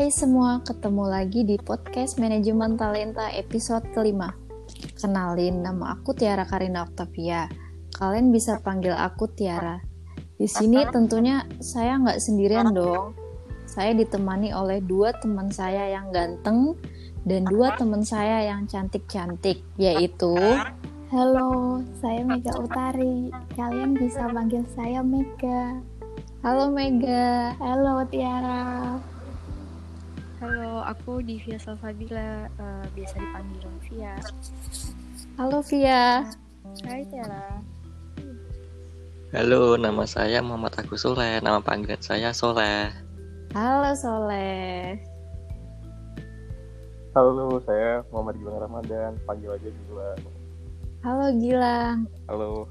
Hai semua, ketemu lagi di podcast Manajemen Talenta episode kelima. Kenalin, nama aku Tiara Karina Octavia. Kalian bisa panggil aku Tiara. Di sini tentunya saya nggak sendirian dong. Saya ditemani oleh dua teman saya yang ganteng dan dua teman saya yang cantik-cantik, yaitu Halo, saya Mega Utari. Kalian bisa panggil saya Mega. Halo Mega. Halo Tiara. Halo, aku Divya Salsabila, uh, biasa dipanggil Via. Halo Via. Hai Tiara. Halo, nama saya Muhammad Agus Soleh. Nama panggilan saya Soleh. Halo Soleh. Halo, saya Muhammad Gilang Ramadan. Panggil aja Gilang. Halo Gilang. Halo.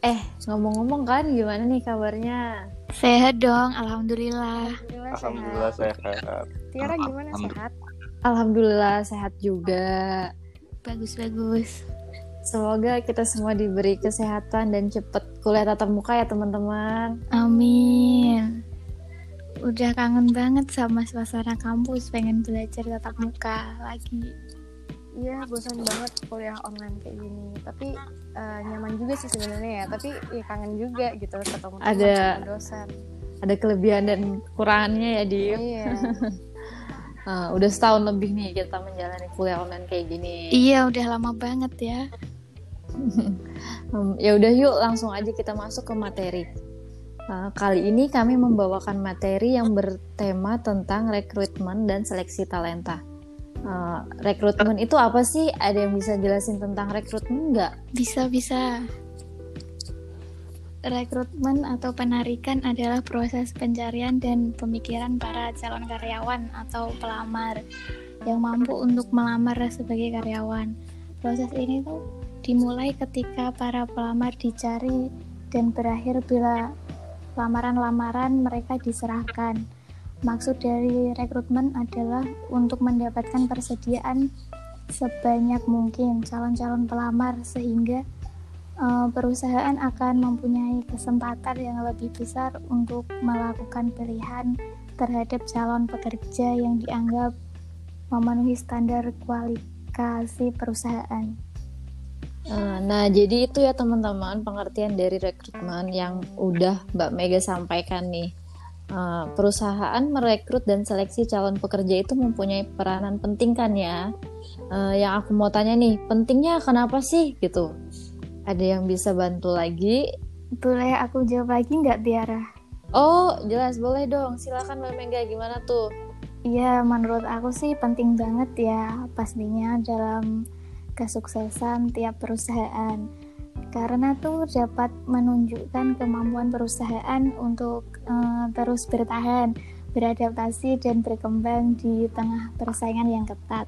Eh, ngomong-ngomong kan gimana nih kabarnya? Sehat dong, alhamdulillah. Alhamdulillah, Alhamdulillah sehat. sehat. Tiara gimana Alhamdulillah. sehat? Alhamdulillah sehat juga. Bagus-bagus. Semoga kita semua diberi kesehatan dan cepet kuliah tatap muka ya teman-teman. Amin. Udah kangen banget sama suasana kampus, pengen belajar tatap muka lagi. Iya, bosan banget kuliah online kayak gini. Tapi uh, nyaman juga sih sebenarnya ya. Tapi ya kangen juga gitu ketemu teman Ada- sama dosen. Ada kelebihan dan kekurangannya ya di. Iya. udah setahun lebih nih kita menjalani kuliah online kayak gini. Iya, udah lama banget ya. Hmm, ya udah yuk langsung aja kita masuk ke materi. Uh, kali ini kami membawakan materi yang bertema tentang rekrutmen dan seleksi talenta. Uh, rekrutmen itu apa sih? Ada yang bisa jelasin tentang rekrutmen nggak? Bisa-bisa. Rekrutmen atau penarikan adalah proses pencarian dan pemikiran para calon karyawan atau pelamar yang mampu untuk melamar sebagai karyawan. Proses ini tuh dimulai ketika para pelamar dicari dan berakhir bila lamaran-lamaran mereka diserahkan. Maksud dari rekrutmen adalah untuk mendapatkan persediaan sebanyak mungkin calon-calon pelamar sehingga eh, perusahaan akan mempunyai kesempatan yang lebih besar untuk melakukan pilihan terhadap calon pekerja yang dianggap memenuhi standar kualifikasi perusahaan. Uh, Nah, jadi itu ya teman-teman pengertian dari rekrutmen yang udah Mbak Mega sampaikan nih. Uh, perusahaan merekrut dan seleksi calon pekerja itu mempunyai peranan penting kan ya. Uh, yang aku mau tanya nih, pentingnya kenapa sih gitu? Ada yang bisa bantu lagi? Boleh aku jawab lagi nggak Tiara? Oh, jelas boleh dong. Silakan Mbak Mega gimana tuh? Iya, menurut aku sih penting banget ya pastinya dalam kesuksesan tiap perusahaan. Karena tuh dapat menunjukkan kemampuan perusahaan untuk eh, terus bertahan, beradaptasi dan berkembang di tengah persaingan yang ketat.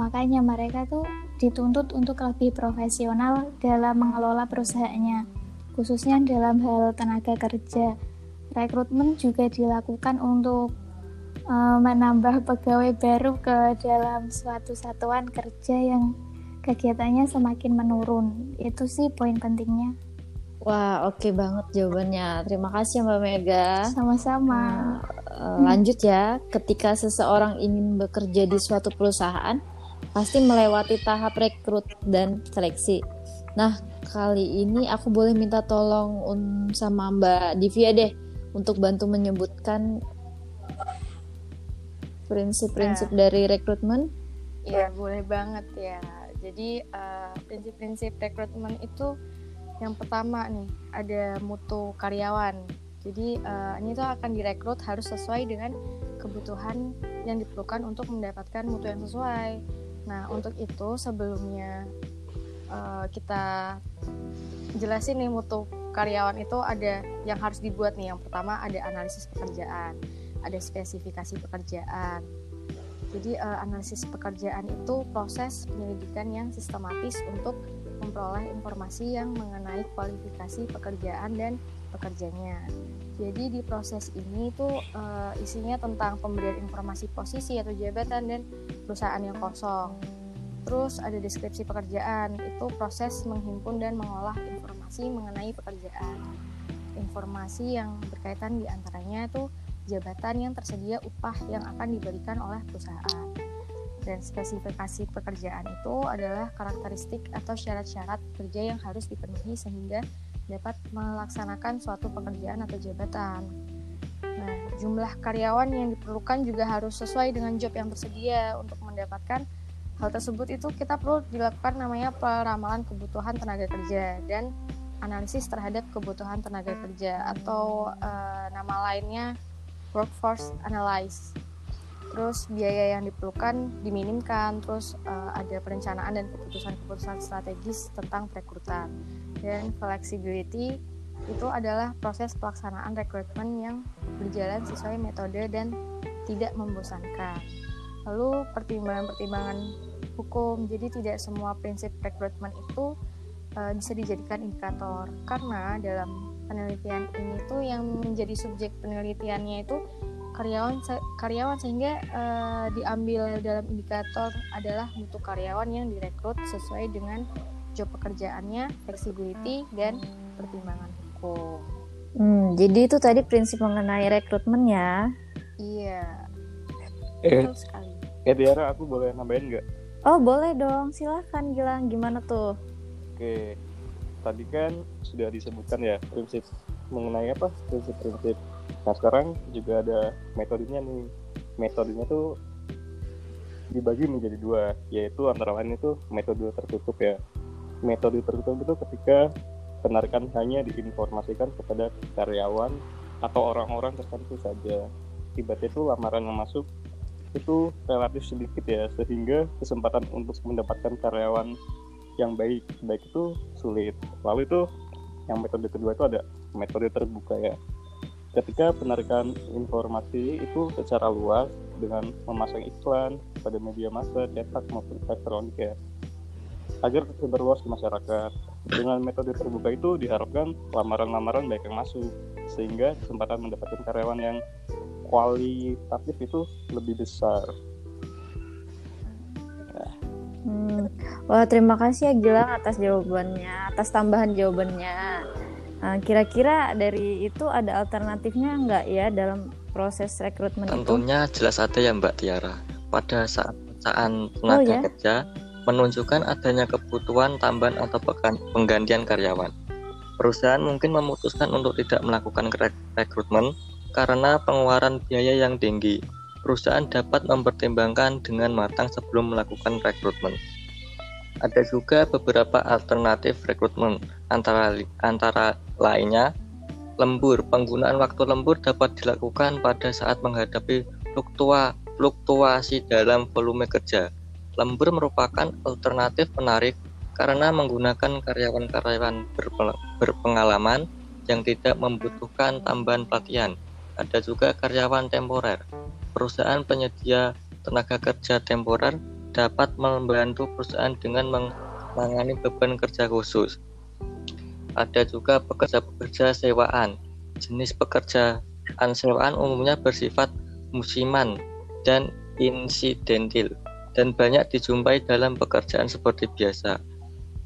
Makanya mereka tuh dituntut untuk lebih profesional dalam mengelola perusahaannya, khususnya dalam hal tenaga kerja. Rekrutmen juga dilakukan untuk eh, menambah pegawai baru ke dalam suatu satuan kerja yang kegiatannya semakin menurun. Itu sih poin pentingnya. Wah, oke banget jawabannya. Terima kasih Mbak Mega. Sama-sama. Eh, lanjut ya, ketika seseorang ingin bekerja di suatu perusahaan, pasti melewati tahap rekrut dan seleksi. Nah, kali ini aku boleh minta tolong un- sama Mbak Divya deh untuk bantu menyebutkan prinsip-prinsip dari rekrutmen. Iya, boleh banget ya. Jadi eh, prinsip-prinsip rekrutmen itu yang pertama nih ada mutu karyawan. Jadi eh, ini tuh akan direkrut harus sesuai dengan kebutuhan yang diperlukan untuk mendapatkan mutu yang sesuai. Nah untuk itu sebelumnya eh, kita jelasin nih mutu karyawan itu ada yang harus dibuat nih. Yang pertama ada analisis pekerjaan, ada spesifikasi pekerjaan, jadi eh, analisis pekerjaan itu proses penyelidikan yang sistematis untuk memperoleh informasi yang mengenai kualifikasi pekerjaan dan pekerjanya. Jadi di proses ini tuh eh, isinya tentang pemberian informasi posisi atau jabatan dan perusahaan yang kosong. Terus ada deskripsi pekerjaan, itu proses menghimpun dan mengolah informasi mengenai pekerjaan. Informasi yang berkaitan di antaranya itu jabatan yang tersedia upah yang akan diberikan oleh perusahaan. Dan spesifikasi pekerjaan itu adalah karakteristik atau syarat-syarat kerja yang harus dipenuhi sehingga dapat melaksanakan suatu pekerjaan atau jabatan. Nah, jumlah karyawan yang diperlukan juga harus sesuai dengan job yang tersedia untuk mendapatkan hal tersebut itu kita perlu dilakukan namanya peramalan kebutuhan tenaga kerja dan analisis terhadap kebutuhan tenaga kerja atau uh, nama lainnya workforce analysis terus biaya yang diperlukan diminimkan, terus uh, ada perencanaan dan keputusan-keputusan strategis tentang perekrutan. Dan flexibility itu adalah proses pelaksanaan rekrutmen yang berjalan sesuai metode dan tidak membosankan. Lalu pertimbangan-pertimbangan hukum, jadi tidak semua prinsip rekrutmen itu uh, bisa dijadikan indikator karena dalam penelitian ini tuh yang menjadi subjek penelitiannya itu karyawan karyawan sehingga uh, diambil dalam indikator adalah mutu karyawan yang direkrut sesuai dengan job pekerjaannya, flexibility dan pertimbangan hukum. Hmm, jadi itu tadi prinsip mengenai rekrutmen ya? Iya. Eh, Betul sekali. Eh Tiara, aku boleh nambahin nggak? Oh boleh dong, silahkan Gilang. Gimana tuh? Oke, tadi kan sudah disebutkan ya prinsip mengenai apa prinsip-prinsip Nah sekarang juga ada metodenya nih. Metodenya tuh dibagi menjadi dua, yaitu antara lain itu metode tertutup ya. Metode tertutup itu ketika penarikan hanya diinformasikan kepada karyawan atau orang-orang tertentu saja. Tiba-tiba itu lamaran yang masuk itu relatif sedikit ya, sehingga kesempatan untuk mendapatkan karyawan yang baik baik itu sulit. Lalu itu yang metode kedua itu ada metode terbuka ya ketika penarikan informasi itu secara luas dengan memasang iklan pada media massa cetak maupun elektronik ya agar tersebar luas ke masyarakat. Dengan metode terbuka itu diharapkan lamaran-lamaran baik yang masuk sehingga kesempatan mendapatkan karyawan yang kualitatif itu lebih besar. Hmm. Wah terima kasih ya Gilang atas jawabannya, atas tambahan jawabannya. Nah, kira-kira dari itu ada alternatifnya nggak ya dalam proses rekrutmen Tentunya itu? jelas ada ya Mbak Tiara. Pada saat perusahaan tenaga oh, ya? kerja menunjukkan adanya kebutuhan tambahan atau penggantian karyawan. Perusahaan mungkin memutuskan untuk tidak melakukan rekrutmen karena pengeluaran biaya yang tinggi. Perusahaan dapat mempertimbangkan dengan matang sebelum melakukan rekrutmen. Ada juga beberapa alternatif rekrutmen antara antara lainnya lembur. Penggunaan waktu lembur dapat dilakukan pada saat menghadapi fluktua, fluktuasi dalam volume kerja. Lembur merupakan alternatif menarik karena menggunakan karyawan-karyawan berpengalaman yang tidak membutuhkan tambahan pelatihan. Ada juga karyawan temporer. Perusahaan penyedia tenaga kerja temporer dapat membantu perusahaan dengan menangani beban kerja khusus. Ada juga pekerja-pekerja sewaan. Jenis pekerjaan sewaan umumnya bersifat musiman dan insidentil dan banyak dijumpai dalam pekerjaan seperti biasa.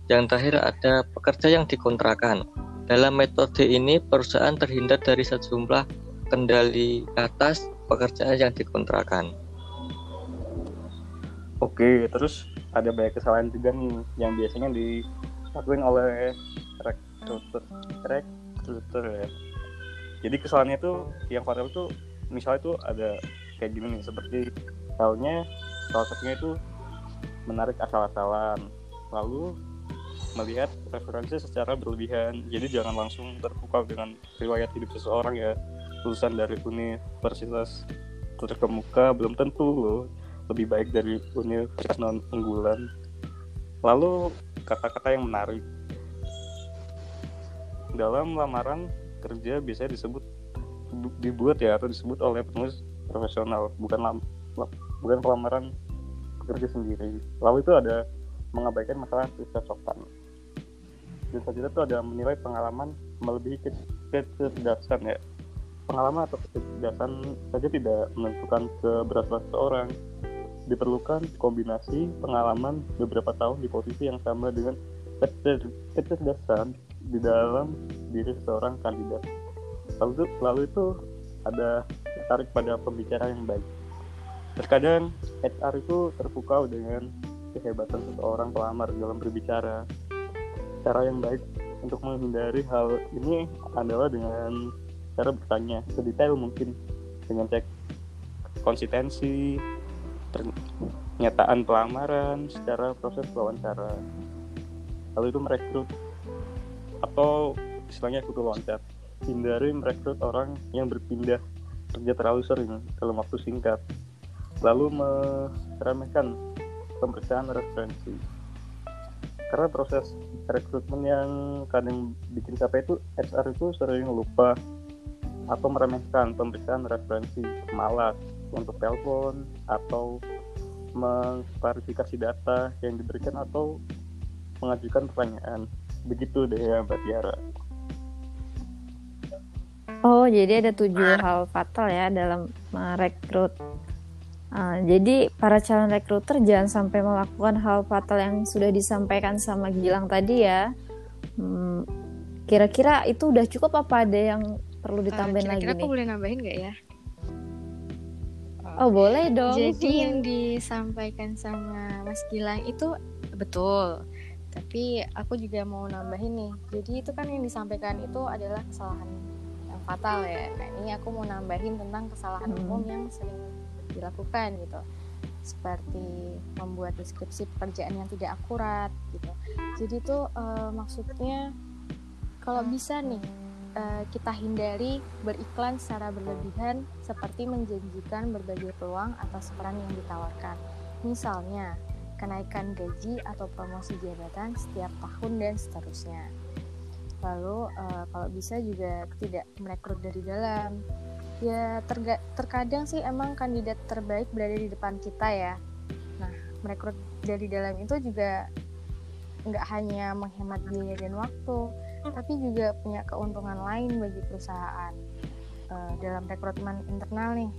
Yang terakhir ada pekerja yang dikontrakan. Dalam metode ini perusahaan terhindar dari sejumlah kendali atas pekerjaan yang dikontrakan. Oke, terus ada banyak kesalahan juga nih yang biasanya dilakuin oleh rekruter, rekruter ya. Jadi kesalahannya itu yang fatal itu misalnya itu ada kayak gini nih seperti halnya salah satunya itu menarik asal-asalan lalu melihat referensi secara berlebihan jadi jangan langsung terpukau dengan riwayat hidup seseorang ya lulusan dari universitas terkemuka belum tentu loh. Lebih baik dari universitas non unggulan lalu kata-kata yang menarik. Dalam lamaran kerja biasanya disebut dibuat ya atau disebut oleh penulis profesional bukan lam, bukan pelamaran pekerja sendiri. Lalu itu ada mengabaikan masalah kecocokan dan selanjutnya itu ada menilai pengalaman melebihi kecerdasan ya pengalaman atau kecerdasan saja tidak menentukan keberhasilan seseorang diperlukan kombinasi pengalaman beberapa tahun di posisi yang sama dengan kecerdasan di dalam diri seorang kandidat. Lalu lalu itu ada tertarik pada pembicara yang baik. Terkadang HR itu terpukau dengan kehebatan seseorang pelamar dalam berbicara. Cara yang baik untuk menghindari hal ini adalah dengan cara bertanya sedetail mungkin dengan cek konsistensi, pernyataan pelamaran secara proses wawancara. Lalu itu merekrut atau istilahnya kutu loncat. Hindari merekrut orang yang berpindah kerja terlalu sering dalam waktu singkat. Lalu meremehkan pemeriksaan referensi. Karena proses rekrutmen yang kadang bikin capek itu HR itu sering lupa atau meremehkan pemeriksaan referensi malas untuk telepon atau mengklarifikasi data yang diberikan atau mengajukan pertanyaan. Begitu deh ya Mbak Tiara. Oh jadi ada tujuh hal fatal ya dalam merekrut. Uh, jadi para calon rekruter jangan sampai melakukan hal fatal yang sudah disampaikan sama Gilang tadi ya. Hmm, kira-kira itu udah cukup apa ada yang perlu ditambahin uh, kira -kira lagi nih? Kira-kira aku boleh nambahin nggak ya? Oh boleh dong. Jadi yang disampaikan sama Mas Gilang itu betul. Tapi aku juga mau nambahin nih. Jadi itu kan yang disampaikan itu adalah kesalahan yang fatal ya. Nah ini aku mau nambahin tentang kesalahan hmm. umum yang sering dilakukan gitu. Seperti membuat deskripsi pekerjaan yang tidak akurat gitu. Jadi itu uh, maksudnya kalau bisa nih uh, kita hindari beriklan secara berlebihan seperti menjanjikan berbagai peluang atas peran yang ditawarkan. Misalnya, kenaikan gaji atau promosi jabatan setiap tahun dan seterusnya. Lalu uh, kalau bisa juga tidak merekrut dari dalam. Ya terga terkadang sih emang kandidat terbaik berada di depan kita ya. Nah, merekrut dari dalam itu juga nggak hanya menghemat biaya dan waktu, tapi juga punya keuntungan lain bagi perusahaan. Uh, dalam rekrutmen internal nih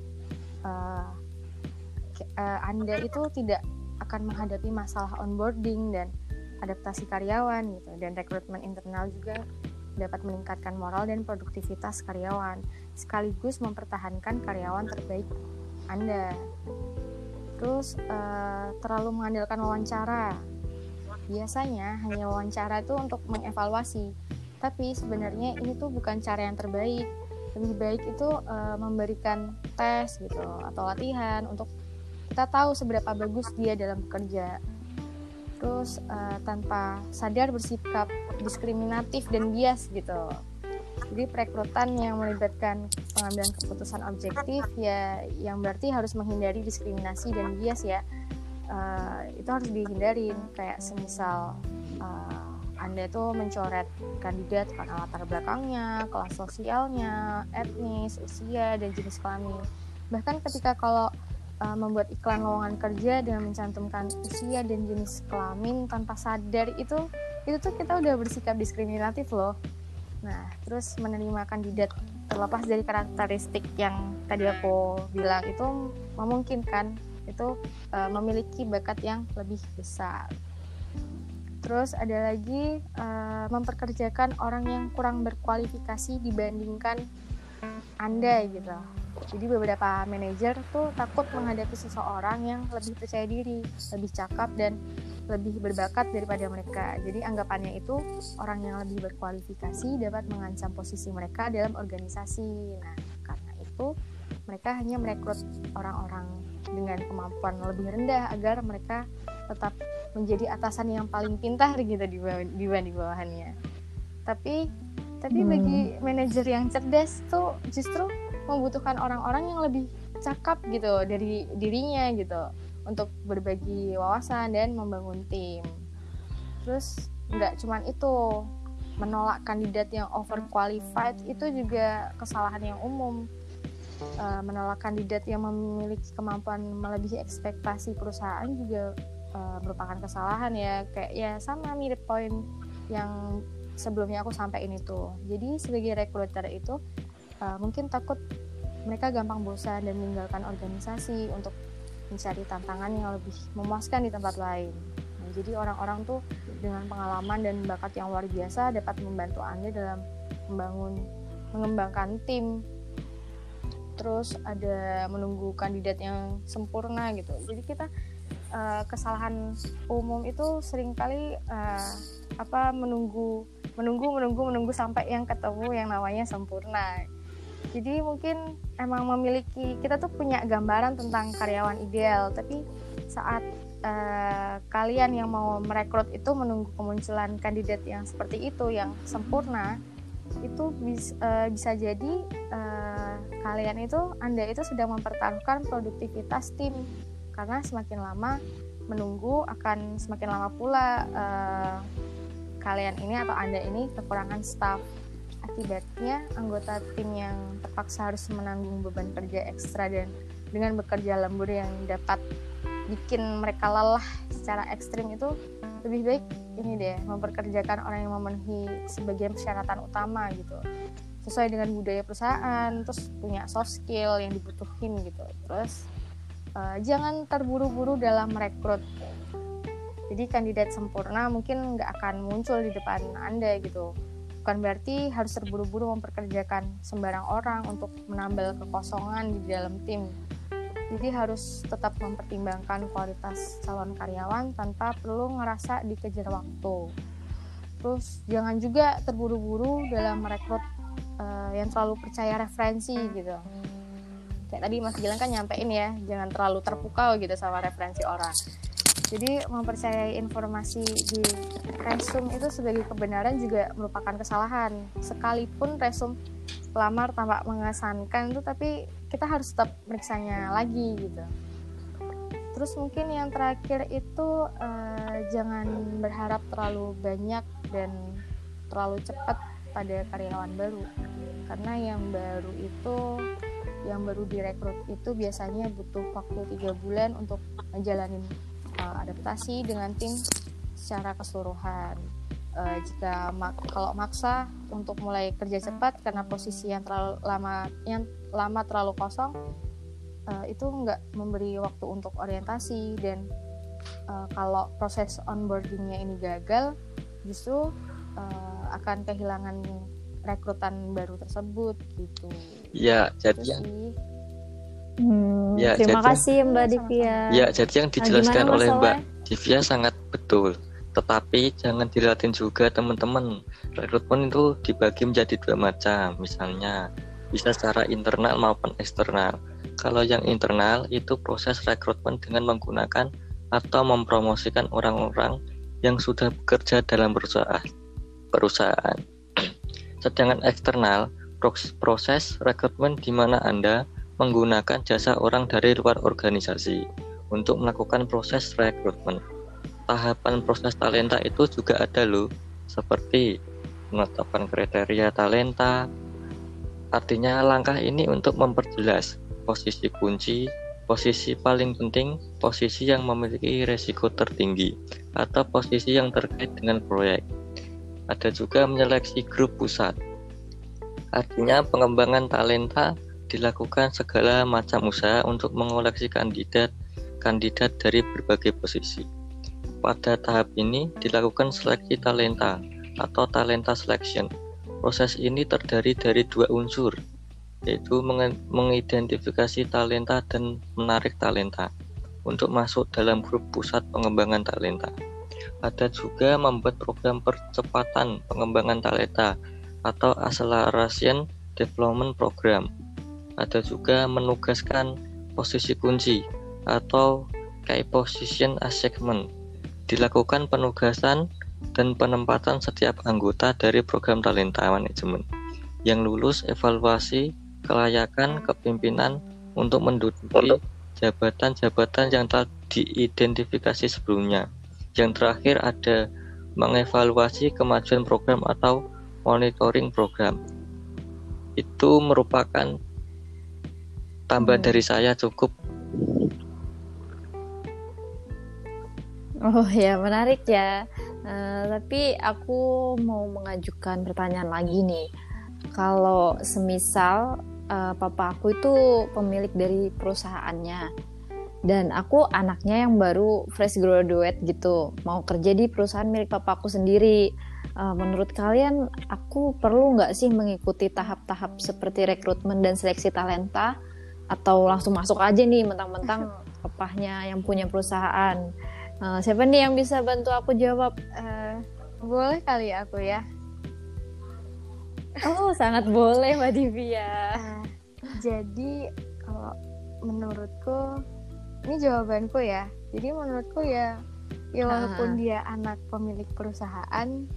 uh, uh, anda itu tidak akan menghadapi masalah onboarding dan adaptasi karyawan gitu. Dan rekrutmen internal juga dapat meningkatkan moral dan produktivitas karyawan sekaligus mempertahankan karyawan terbaik anda. Terus uh, terlalu mengandalkan wawancara biasanya hanya wawancara itu untuk mengevaluasi. Tapi sebenarnya ini tuh bukan cara yang terbaik. Lebih baik itu uh, memberikan tes gitu atau latihan untuk kita tahu seberapa bagus dia dalam bekerja. Terus uh, tanpa sadar bersikap diskriminatif dan bias gitu. Jadi perekrutan yang melibatkan pengambilan keputusan objektif ya yang berarti harus menghindari diskriminasi dan bias ya uh, itu harus dihindarin kayak semisal uh, anda itu mencoret kandidat karena latar belakangnya, kelas sosialnya, etnis, usia, dan jenis kelamin. Bahkan ketika kalau uh, membuat iklan lowongan kerja dengan mencantumkan usia dan jenis kelamin tanpa sadar itu itu tuh kita udah bersikap diskriminatif loh. Nah, terus menerima kandidat terlepas dari karakteristik yang tadi aku bilang itu memungkinkan itu uh, memiliki bakat yang lebih besar. Terus ada lagi uh, memperkerjakan orang yang kurang berkualifikasi dibandingkan Anda gitu. Jadi beberapa manajer tuh takut menghadapi seseorang yang lebih percaya diri, lebih cakap dan lebih berbakat daripada mereka. Jadi anggapannya itu orang yang lebih berkualifikasi dapat mengancam posisi mereka dalam organisasi. Nah, karena itu mereka hanya merekrut orang-orang dengan kemampuan lebih rendah agar mereka tetap menjadi atasan yang paling pintar gitu dibanding bawahannya. Tapi tapi hmm. bagi manajer yang cerdas tuh justru membutuhkan orang-orang yang lebih cakap gitu dari dirinya gitu untuk berbagi wawasan dan membangun tim. Terus nggak cuman itu menolak kandidat yang overqualified itu juga kesalahan yang umum uh, menolak kandidat yang memiliki kemampuan melebihi ekspektasi perusahaan juga uh, merupakan kesalahan ya. Kayak ya sama mirip poin yang sebelumnya aku sampaikan itu. Jadi sebagai recruiter itu uh, mungkin takut mereka gampang bosan dan meninggalkan organisasi untuk mencari tantangan yang lebih memuaskan di tempat lain. Nah, jadi orang-orang tuh dengan pengalaman dan bakat yang luar biasa dapat membantu anda dalam membangun mengembangkan tim terus ada menunggu kandidat yang sempurna gitu. Jadi kita uh, kesalahan umum itu sering kali uh, apa menunggu menunggu menunggu menunggu sampai yang ketemu yang namanya sempurna. Jadi mungkin emang memiliki kita tuh punya gambaran tentang karyawan ideal tapi saat uh, kalian yang mau merekrut itu menunggu kemunculan kandidat yang seperti itu yang sempurna itu bis, uh, bisa jadi uh, kalian itu anda itu sedang mempertaruhkan produktivitas tim. Karena semakin lama menunggu akan semakin lama pula uh, kalian ini atau anda ini kekurangan staff. Akibatnya anggota tim yang terpaksa harus menanggung beban kerja ekstra dan dengan bekerja lembur yang dapat bikin mereka lelah secara ekstrim itu lebih baik ini deh memperkerjakan orang yang memenuhi sebagian persyaratan utama gitu. Sesuai dengan budaya perusahaan terus punya soft skill yang dibutuhin gitu. Terus uh, jangan terburu-buru dalam merekrut. Jadi kandidat sempurna mungkin nggak akan muncul di depan anda gitu. Bukan berarti harus terburu-buru memperkerjakan sembarang orang untuk menambal kekosongan di dalam tim jadi harus tetap mempertimbangkan kualitas calon karyawan tanpa perlu ngerasa dikejar waktu. Terus jangan juga terburu-buru dalam merekrut uh, yang terlalu percaya referensi gitu. Kayak tadi Mas Gilang kan nyampein ya, jangan terlalu terpukau gitu sama referensi orang. Jadi mempercayai informasi di resume itu sebagai kebenaran juga merupakan kesalahan. Sekalipun resume lamar tampak mengesankan itu tapi kita harus tetap meriksanya lagi gitu. Terus mungkin yang terakhir itu uh, jangan berharap terlalu banyak dan terlalu cepat pada karyawan baru. Karena yang baru itu yang baru direkrut itu biasanya butuh waktu tiga bulan untuk menjalani uh, adaptasi dengan tim secara keseluruhan uh, jika mak kalau maksa untuk mulai kerja cepat karena posisi yang terlalu lama yang lama terlalu kosong uh, itu nggak memberi waktu untuk orientasi dan uh, kalau proses onboardingnya ini gagal justru uh, akan kehilangan rekrutan baru tersebut gitu ya jadi Hmm, ya, terima jadi, kasih Mbak Divya. Ya, jadi yang dijelaskan oleh Mbak Divya sangat betul. Tetapi jangan dilatih juga teman-teman. Rekrutmen itu dibagi menjadi dua macam. Misalnya bisa secara internal maupun eksternal. Kalau yang internal itu proses rekrutmen dengan menggunakan atau mempromosikan orang-orang yang sudah bekerja dalam perusahaan. perusahaan. Sedangkan eksternal proses rekrutmen di mana Anda menggunakan jasa orang dari luar organisasi untuk melakukan proses rekrutmen tahapan proses talenta itu juga ada loh. Seperti menetapkan kriteria talenta artinya langkah ini untuk memperjelas posisi kunci posisi paling penting posisi yang memiliki resiko tertinggi atau posisi yang terkait dengan proyek. Ada juga menyeleksi grup pusat. Artinya pengembangan talenta dilakukan segala macam usaha untuk mengoleksi kandidat kandidat dari berbagai posisi pada tahap ini dilakukan seleksi talenta atau talenta selection. Proses ini terdiri dari dua unsur, yaitu mengidentifikasi talenta dan menarik talenta untuk masuk dalam grup pusat pengembangan talenta. Ada juga membuat program percepatan pengembangan talenta atau acceleration development program. Ada juga menugaskan posisi kunci atau key position assignment dilakukan penugasan dan penempatan setiap anggota dari program talenta manajemen yang lulus evaluasi kelayakan kepimpinan untuk menduduki jabatan-jabatan yang telah diidentifikasi sebelumnya. Yang terakhir ada mengevaluasi kemajuan program atau monitoring program. Itu merupakan tambahan hmm. dari saya cukup Oh ya menarik ya. Uh, tapi aku mau mengajukan pertanyaan lagi nih. Kalau semisal uh, papa aku itu pemilik dari perusahaannya dan aku anaknya yang baru fresh graduate gitu mau kerja di perusahaan milik papa aku sendiri. Uh, menurut kalian aku perlu nggak sih mengikuti tahap-tahap seperti rekrutmen dan seleksi talenta? atau langsung masuk aja nih mentang-mentang papahnya yang punya perusahaan uh, siapa nih yang bisa bantu aku jawab? Uh, boleh kali aku ya? Oh sangat boleh mbak Divya. Uh, jadi kalau menurutku ini jawabanku ya. Jadi menurutku ya ya walaupun uh. dia anak pemilik perusahaan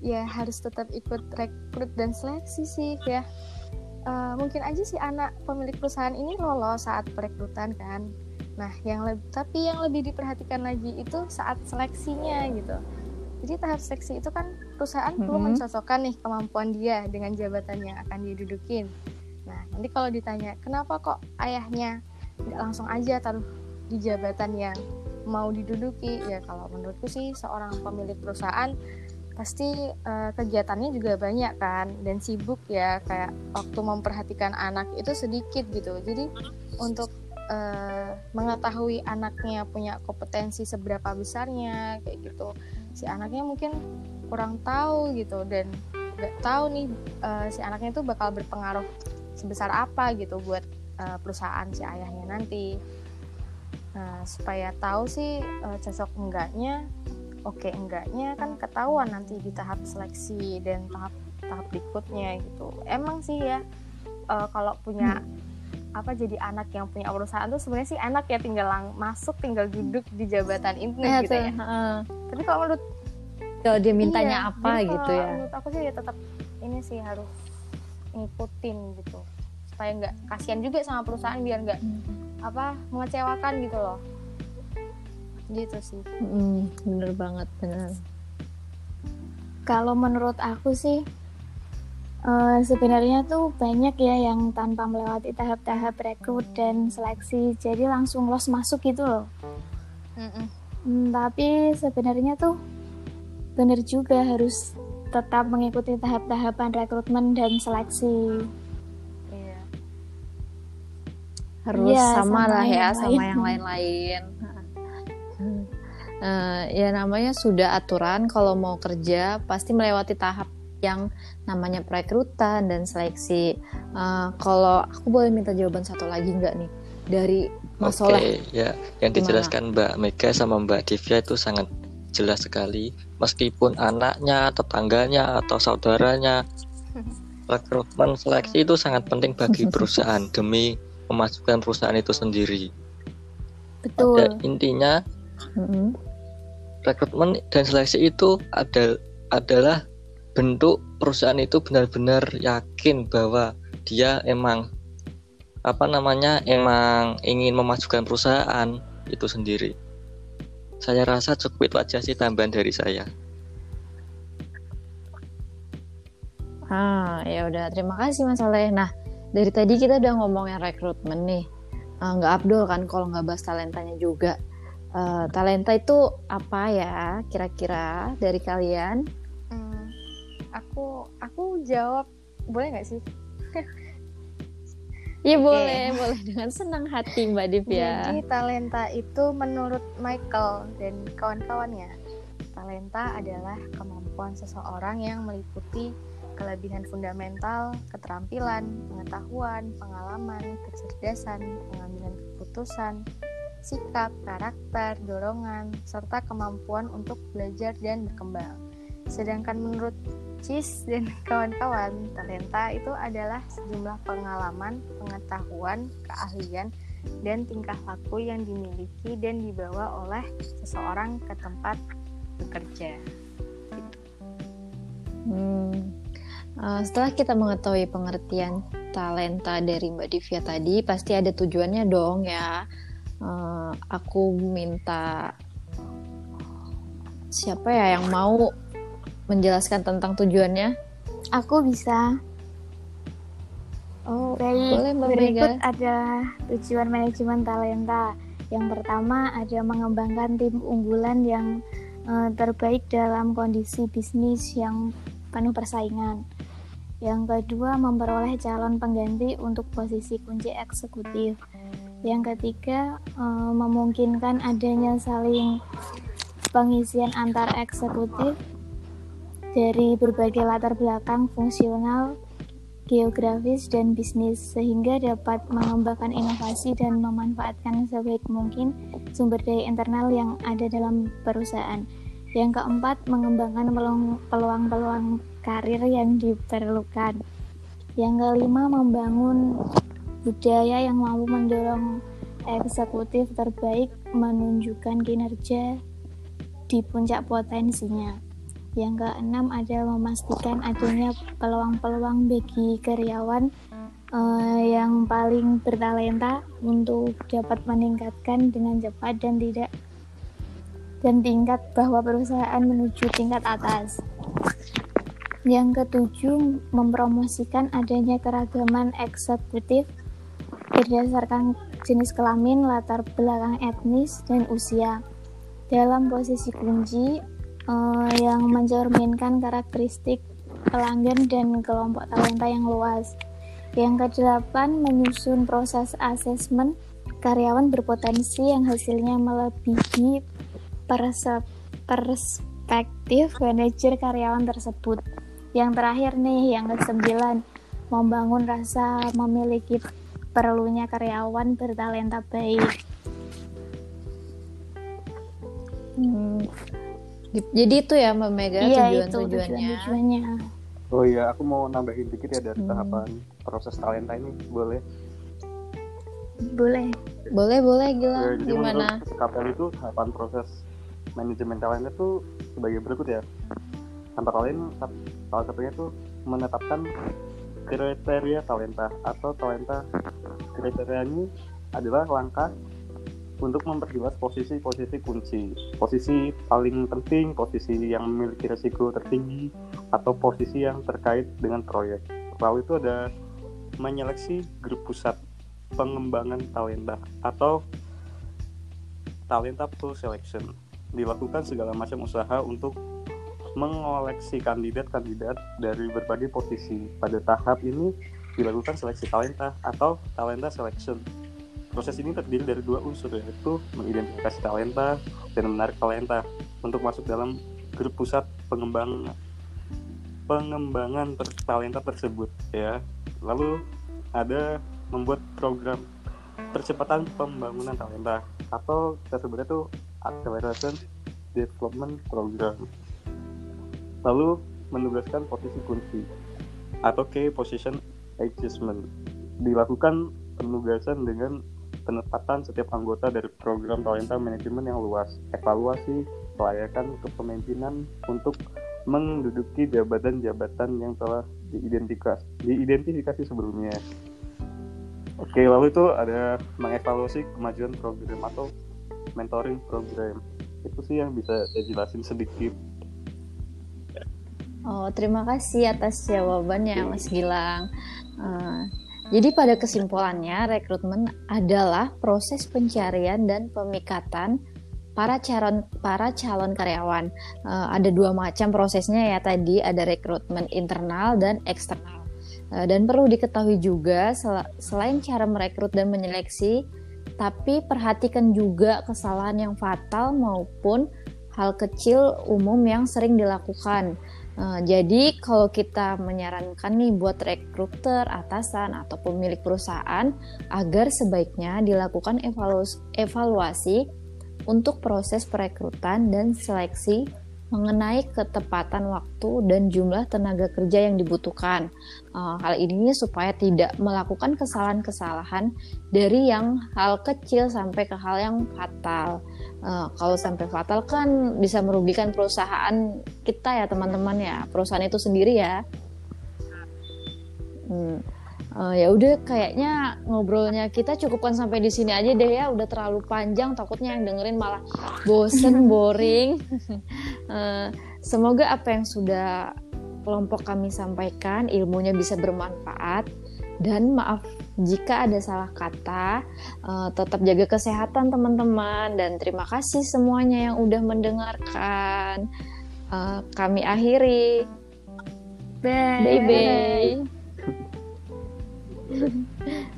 ya harus tetap ikut rekrut dan seleksi sih ya. Uh, mungkin aja si anak pemilik perusahaan ini lolos saat perekrutan kan nah yang lebih tapi yang lebih diperhatikan lagi itu saat seleksinya gitu. Jadi tahap seleksi itu kan perusahaan mm -hmm. perlu mencocokkan nih kemampuan dia dengan jabatan yang akan dia dudukin nah nanti kalau ditanya kenapa kok ayahnya nggak langsung aja taruh di jabatan yang mau diduduki? Ya kalau menurutku sih seorang pemilik perusahaan pasti uh, kegiatannya juga banyak kan dan sibuk ya kayak waktu memperhatikan anak itu sedikit gitu. Jadi untuk uh, mengetahui anaknya punya kompetensi seberapa besarnya kayak gitu. Si anaknya mungkin kurang tahu gitu dan nggak tahu nih uh, si anaknya itu bakal berpengaruh sebesar apa gitu buat uh, perusahaan si ayahnya nanti. Nah supaya tahu sih uh, cocok enggaknya oke enggaknya kan ketahuan nanti di tahap seleksi dan tahap tahap berikutnya gitu. Emang sih ya uh, kalau punya apa jadi anak yang punya perusahaan tuh sebenarnya sih enak ya tinggal lang masuk tinggal duduk di jabatan ini ya, gitu ya. uh. tapi kalau menurut kalau dia mintanya iya, apa gitu ya? menurut aku sih ya tetap ini sih harus ngikutin gitu. Supaya nggak kasihan juga sama perusahaan biar nggak hmm. apa mengecewakan gitu loh. Gitu sih. Mm, bener banget bener. Kalau menurut aku sih uh, sebenarnya tuh banyak ya yang tanpa melewati tahap-tahap rekrut dan seleksi jadi langsung los masuk gitu loh mm -mm. Hmm, tapi sebenarnya tuh bener juga harus tetap mengikuti tahap-tahapan rekrutmen dan seleksi iya. harus ya, sama, sama lah ya sama yang lain-lain uh, ya namanya sudah aturan kalau mau kerja pasti melewati tahap yang namanya perekrutan dan seleksi. Uh, kalau aku boleh minta jawaban satu lagi nggak nih dari Mas Oke, okay, ya yang dijelaskan Mbak Mega sama Mbak Divya itu sangat jelas sekali. Meskipun anaknya, tetangganya atau saudaranya, rekrutmen seleksi itu sangat penting bagi perusahaan demi memajukan perusahaan itu sendiri. Betul. Pada intinya mm-hmm. rekrutmen dan seleksi itu ada, adalah bentuk perusahaan itu benar-benar yakin bahwa dia emang apa namanya emang ingin memajukan perusahaan itu sendiri. Saya rasa cukup itu aja sih tambahan dari saya. Ah, ya udah terima kasih Mas Saleh. Nah, dari tadi kita udah ngomongin rekrutmen nih. Ah, nggak uh, Abdul kan kalau nggak bahas talentanya juga uh, talenta itu apa ya kira-kira dari kalian? Aku aku jawab boleh nggak sih? Iya okay. boleh, boleh dengan senang hati Mbak Divya. Jadi talenta itu menurut Michael dan kawan-kawannya, talenta adalah kemampuan seseorang yang meliputi kelebihan fundamental, keterampilan, pengetahuan, pengalaman, kecerdasan, pengambilan keputusan, sikap, karakter, dorongan, serta kemampuan untuk belajar dan berkembang. Sedangkan menurut Cis dan kawan-kawan, talenta itu adalah sejumlah pengalaman, pengetahuan, keahlian, dan tingkah laku yang dimiliki dan dibawa oleh seseorang ke tempat bekerja. Hmm. Uh, setelah kita mengetahui pengertian talenta dari Mbak Divya tadi, pasti ada tujuannya dong ya uh, aku minta siapa ya yang mau menjelaskan tentang tujuannya? Aku bisa. Oh, baik. Boleh, Mbak Berikut ada tujuan manajemen talenta. Yang pertama ada mengembangkan tim unggulan yang uh, terbaik dalam kondisi bisnis yang penuh persaingan. Yang kedua, memperoleh calon pengganti untuk posisi kunci eksekutif. Yang ketiga, uh, memungkinkan adanya saling pengisian antar eksekutif dari berbagai latar belakang fungsional geografis, dan bisnis, sehingga dapat mengembangkan inovasi dan memanfaatkan sebaik mungkin sumber daya internal yang ada dalam perusahaan. Yang keempat, mengembangkan peluang-peluang karir yang diperlukan. Yang kelima, membangun budaya yang mampu mendorong eksekutif terbaik menunjukkan kinerja di puncak potensinya. Yang keenam adalah memastikan adanya peluang-peluang bagi karyawan uh, yang paling bertalenta untuk dapat meningkatkan dengan cepat dan tidak dan tingkat bahwa perusahaan menuju tingkat atas. Yang ketujuh, mempromosikan adanya keragaman eksekutif berdasarkan jenis kelamin, latar belakang etnis, dan usia. Dalam posisi kunci, uh, yang mencerminkan karakteristik pelanggan dan kelompok talenta yang luas. Yang kedelapan, menyusun proses asesmen karyawan berpotensi yang hasilnya melebihi perspektif manajer karyawan tersebut. Yang terakhir nih, yang kesembilan, membangun rasa memiliki perlunya karyawan bertalenta baik. Hmm, jadi itu ya Mbak Mega iya, tujuan-tujuannya. tujuannya. Oh iya, aku mau nambahin dikit ya dari hmm. tahapan proses talenta ini, boleh? Boleh. Boleh, boleh gila. Ya, jadi Gimana? KPL itu tahapan proses manajemen talenta itu sebagai berikut ya. Antara lain salah satunya itu menetapkan kriteria talenta atau talenta kriteria ini adalah langkah untuk memperjelas posisi-posisi kunci, posisi paling penting, posisi yang memiliki resiko tertinggi, atau posisi yang terkait dengan proyek. Lalu itu ada menyeleksi grup pusat pengembangan talenta atau talenta pool selection. Dilakukan segala macam usaha untuk mengoleksi kandidat-kandidat dari berbagai posisi. Pada tahap ini dilakukan seleksi talenta atau talenta selection Proses ini terdiri dari dua unsur yaitu mengidentifikasi talenta dan menarik talenta untuk masuk dalam grup pusat pengembang pengembangan talenta tersebut ya. Lalu ada membuat program percepatan pembangunan talenta atau kita sebutnya itu acceleration development program. Lalu menugaskan posisi kunci atau key position adjustment dilakukan penugasan dengan penempatan setiap anggota dari program talenta manajemen yang luas, evaluasi kelayakan kepemimpinan untuk menduduki jabatan-jabatan yang telah diidentifikasi, diidentifikasi sebelumnya. Oke, lalu itu ada mengevaluasi kemajuan program atau mentoring program. Itu sih yang bisa saya jelasin sedikit. Oh, terima kasih atas jawabannya, Mas Gilang. Uh, jadi pada kesimpulannya, rekrutmen adalah proses pencarian dan pemikatan para calon para calon karyawan. Uh, ada dua macam prosesnya ya tadi, ada rekrutmen internal dan eksternal. Uh, dan perlu diketahui juga sel selain cara merekrut dan menyeleksi, tapi perhatikan juga kesalahan yang fatal maupun hal kecil umum yang sering dilakukan Uh, jadi kalau kita menyarankan nih buat rekruter, atasan atau pemilik perusahaan agar sebaiknya dilakukan evaluasi untuk proses perekrutan dan seleksi mengenai ketepatan waktu dan jumlah tenaga kerja yang dibutuhkan. Uh, hal ini supaya tidak melakukan kesalahan-kesalahan dari yang hal kecil sampai ke hal yang fatal. Uh, kalau sampai fatal kan bisa merugikan perusahaan kita ya teman-teman ya, perusahaan itu sendiri ya. Hmm. Uh, ya udah kayaknya ngobrolnya kita cukupkan sampai di sini aja deh ya udah terlalu panjang takutnya yang dengerin malah bosen boring uh, semoga apa yang sudah kelompok kami sampaikan ilmunya bisa bermanfaat dan maaf jika ada salah kata, uh, tetap jaga kesehatan teman-teman dan terima kasih semuanya yang udah mendengarkan. Uh, kami akhiri. Bye. Bye bye. 嗯。